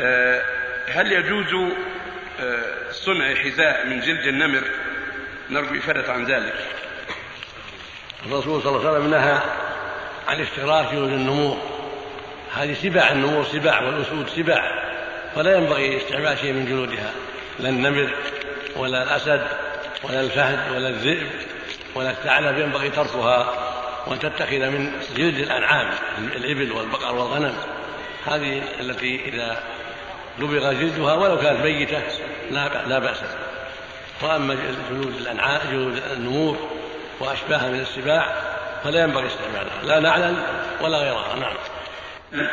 آه، هل يجوز آه، صنع حذاء من جلد النمر؟ نرجو إفادة عن ذلك. الرسول صلى الله عليه وسلم نهى عن اشتراك جلود النمور. هذه سباع النمور سباع والأسود سباع فلا ينبغي استعمال شيء من جلودها لا النمر ولا الأسد ولا الفهد ولا الذئب ولا الثعلب ينبغي تركها وأن تتخذ من جلد الأنعام الإبل والبقر والغنم. هذه التي إذا دبغ جلدها ولو كانت ميتة لا بأس وأما جلود الأنعام جلود النمور وأشباهها من السباع فلا ينبغي استعمالها لا نعلا ولا غيرها. نعم.